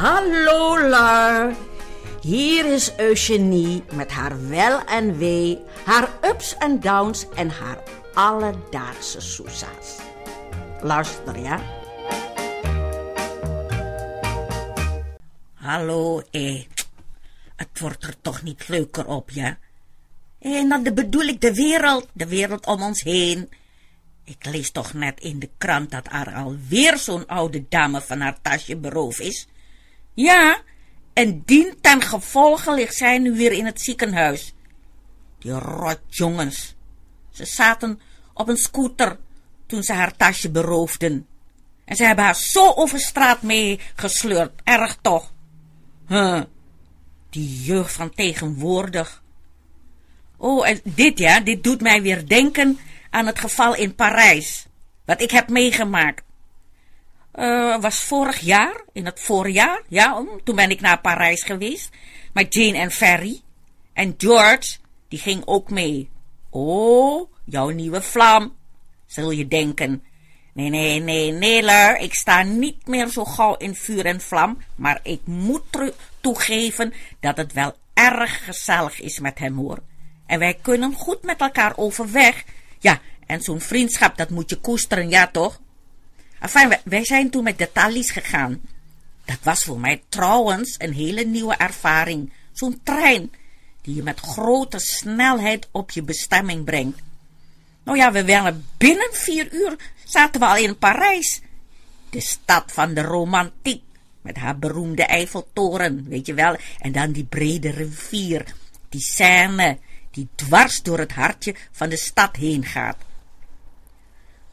Hallo Lar. Hier is Eugenie met haar wel en wee, haar ups en downs en haar alledaagse soesa's. Luister ja. Hallo, eh. Het wordt er toch niet leuker op, ja? En dan bedoel ik de wereld, de wereld om ons heen. Ik lees toch net in de krant dat er alweer zo'n oude dame van haar tasje beroofd is. Ja, en dien ten gevolge ligt zij nu weer in het ziekenhuis. Die rotjongens. Ze zaten op een scooter toen ze haar tasje beroofden. En ze hebben haar zo over straat meegesleurd. Erg toch? Huh. Die jeugd van tegenwoordig. Oh, en dit ja, dit doet mij weer denken aan het geval in Parijs. Wat ik heb meegemaakt. Uh, was vorig jaar, in het voorjaar, ja, toen ben ik naar Parijs geweest. Met Jane en Ferry. En George, die ging ook mee. Oh, jouw nieuwe vlam, zul je denken. Nee, nee, nee, nee, ik sta niet meer zo gauw in vuur en vlam, maar ik moet toegeven dat het wel erg gezellig is met hem, hoor. En wij kunnen goed met elkaar overweg. Ja, en zo'n vriendschap, dat moet je koesteren, ja toch? Enfin, wij, zijn toen met de Thalys gegaan. Dat was voor mij trouwens een hele nieuwe ervaring. Zo'n trein die je met grote snelheid op je bestemming brengt. Nou ja, we waren binnen vier uur zaten we al in Parijs. De stad van de romantiek, met haar beroemde Eiffeltoren, weet je wel. En dan die brede rivier, die Seine, die dwars door het hartje van de stad heen gaat.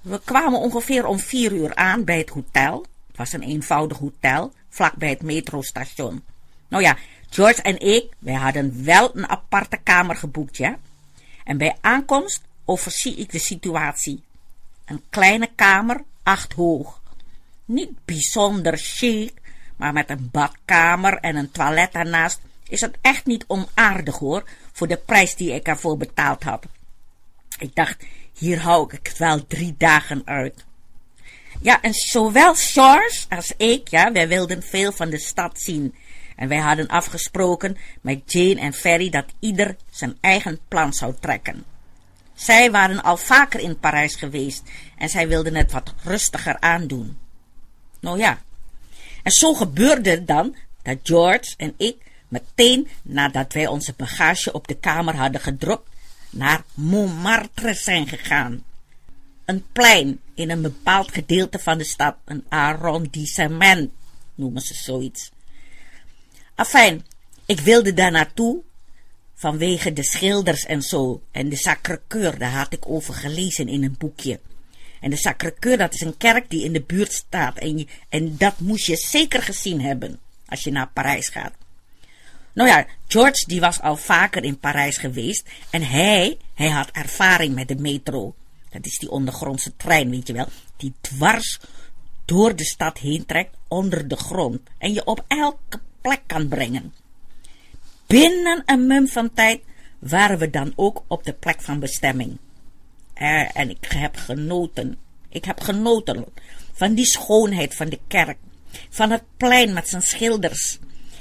We kwamen ongeveer om vier uur aan bij het hotel. Het was een eenvoudig hotel, vlakbij het metrostation. Nou ja, George en ik, wij hadden wel een aparte kamer geboekt, ja. En bij aankomst overzie ik de situatie. Een kleine kamer, acht hoog. Niet bijzonder chic, maar met een badkamer en een toilet ernaast is het echt niet onaardig hoor, voor de prijs die ik ervoor betaald had. Ik dacht, hier hou ik het wel drie dagen uit. Ja, en zowel Charles als ik, ja, wij wilden veel van de stad zien. En wij hadden afgesproken met Jane en Ferry dat ieder zijn eigen plan zou trekken. Zij waren al vaker in Parijs geweest en zij wilden het wat rustiger aandoen. Nou ja. En zo gebeurde het dan dat George en ik meteen nadat wij onze bagage op de kamer hadden gedropt, naar Montmartre zijn gegaan. Een plein in een bepaald gedeelte van de stad, een arrondissement, noemen ze zoiets. Afijn, ik wilde daar naartoe vanwege de schilders en zo. En de Sacre-Cœur, daar had ik over gelezen in een boekje. En de Sacre-Cœur, dat is een kerk die in de buurt staat. En, en dat moest je zeker gezien hebben als je naar Parijs gaat. Nou ja, George die was al vaker in Parijs geweest. En hij, hij had ervaring met de metro. Dat is die ondergrondse trein, weet je wel. Die dwars door de stad heen trekt onder de grond. En je op elke plek kan brengen. Binnen een mum van tijd waren we dan ook op de plek van bestemming. Eh, en ik heb genoten. Ik heb genoten van die schoonheid van de kerk. Van het plein met zijn schilders.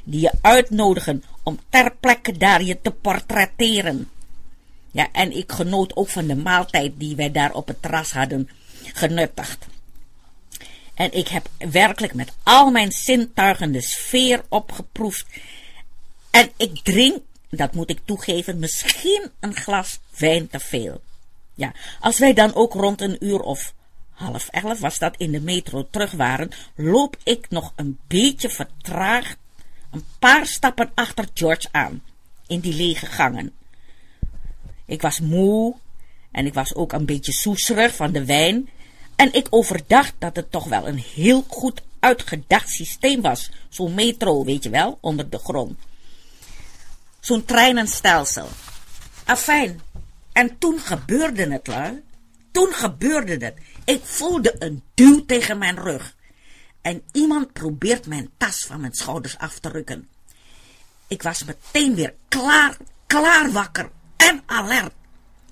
Die je uitnodigen om ter plekke daar je te portretteren. Ja, en ik genoot ook van de maaltijd die wij daar op het terras hadden genuttigd. En ik heb werkelijk met al mijn zintuigen de sfeer opgeproefd en ik drink, dat moet ik toegeven, misschien een glas wijn te veel. Ja, als wij dan ook rond een uur of half elf was dat in de metro terug waren, loop ik nog een beetje vertraagd een paar stappen achter George aan, in die lege gangen. Ik was moe en ik was ook een beetje soeserig van de wijn en ik overdacht dat het toch wel een heel goed uitgedacht systeem was, zo'n metro, weet je wel, onder de grond zo'n treinenstelsel. Afijn. En toen gebeurde het, lui. Toen gebeurde het. Ik voelde een duw tegen mijn rug. En iemand probeert mijn tas van mijn schouders af te rukken. Ik was meteen weer klaar, klaar wakker en alert.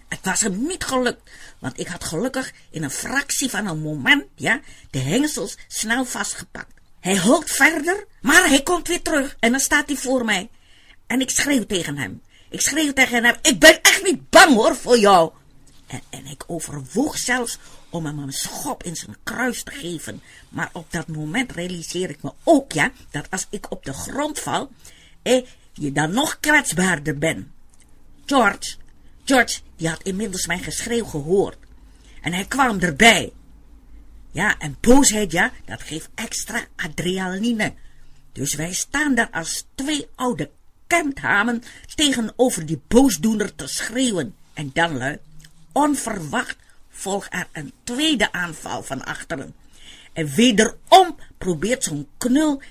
Het was hem niet gelukt, want ik had gelukkig in een fractie van een moment, ja, de hengsels snel vastgepakt. Hij holt verder, maar hij komt weer terug en dan staat hij voor mij. En ik schreeuw tegen hem. Ik schreeuw tegen hem, ik ben echt niet bang hoor voor jou. En, en ik overwoog zelfs om hem een schop in zijn kruis te geven. Maar op dat moment realiseer ik me ook, ja, dat als ik op de grond val, eh, je dan nog kwetsbaarder bent. George, George, die had inmiddels mijn geschreeuw gehoord. En hij kwam erbij. Ja, en boosheid, ja, dat geeft extra adrenaline. Dus wij staan daar als twee oude kemphamen tegenover die boosdoener te schreeuwen. En dan, lui, onverwacht volgt er een tweede aanval van achteren. En wederom probeert zo'n knul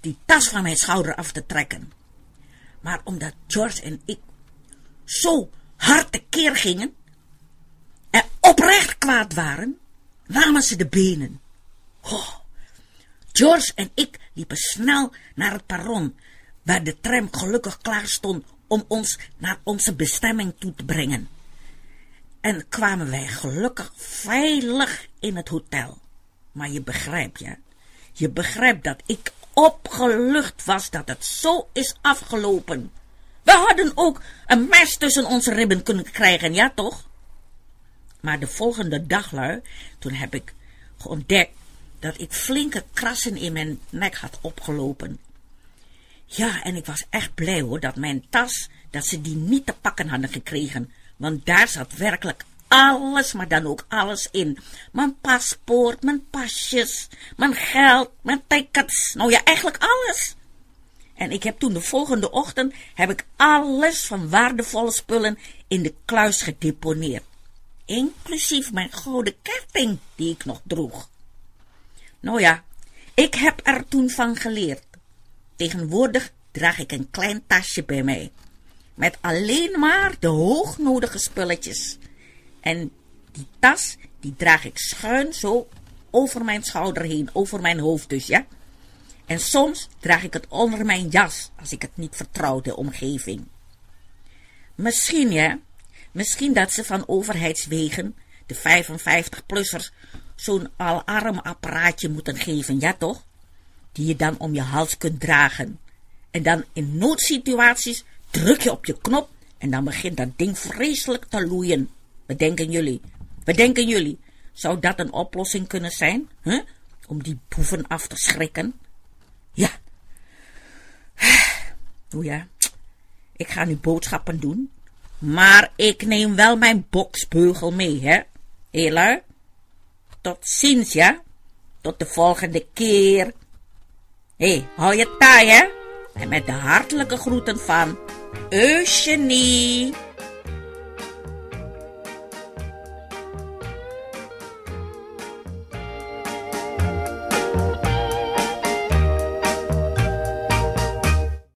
die tas van mijn schouder af te trekken. Maar omdat George en ik zo hard tekeer gingen en oprecht kwaad waren, namen ze de benen. Oh. George en ik liepen snel naar het perron, waar de tram gelukkig klaar stond om ons naar onze bestemming toe te brengen. En kwamen wij gelukkig veilig in het hotel. Maar je begrijpt, ja, je begrijpt dat ik opgelucht was dat het zo is afgelopen. We hadden ook een mes tussen onze ribben kunnen krijgen, ja toch? Maar de volgende dag, lui, toen heb ik ontdekt dat ik flinke krassen in mijn nek had opgelopen. Ja, en ik was echt blij hoor, dat mijn tas, dat ze die niet te pakken hadden gekregen. Want daar zat werkelijk alles, maar dan ook alles in. Mijn paspoort, mijn pasjes, mijn geld, mijn tickets. Nou ja, eigenlijk alles. En ik heb toen de volgende ochtend, heb ik alles van waardevolle spullen in de kluis gedeponeerd. Inclusief mijn gouden ketting die ik nog droeg. Nou ja, ik heb er toen van geleerd. Tegenwoordig draag ik een klein tasje bij mij. Met alleen maar de hoognodige spulletjes. En die tas, die draag ik schuin zo over mijn schouder heen, over mijn hoofd dus, ja. En soms draag ik het onder mijn jas, als ik het niet vertrouw, de omgeving. Misschien, ja, misschien dat ze van overheidswegen, de 55-plussers, zo'n alarmapparaatje moeten geven, ja toch? Die je dan om je hals kunt dragen. En dan in noodsituaties druk je op je knop en dan begint dat ding vreselijk te loeien. Wat denken jullie? Wat denken jullie? Zou dat een oplossing kunnen zijn? Huh? Om die boeven af te schrikken? Ja. O ja, ik ga nu boodschappen doen. Maar ik neem wel mijn boksbeugel mee, hè? Hela? Tot ziens, ja? Tot de volgende keer. Hé, hou je taai, hè? En met de hartelijke groeten van Eugenie.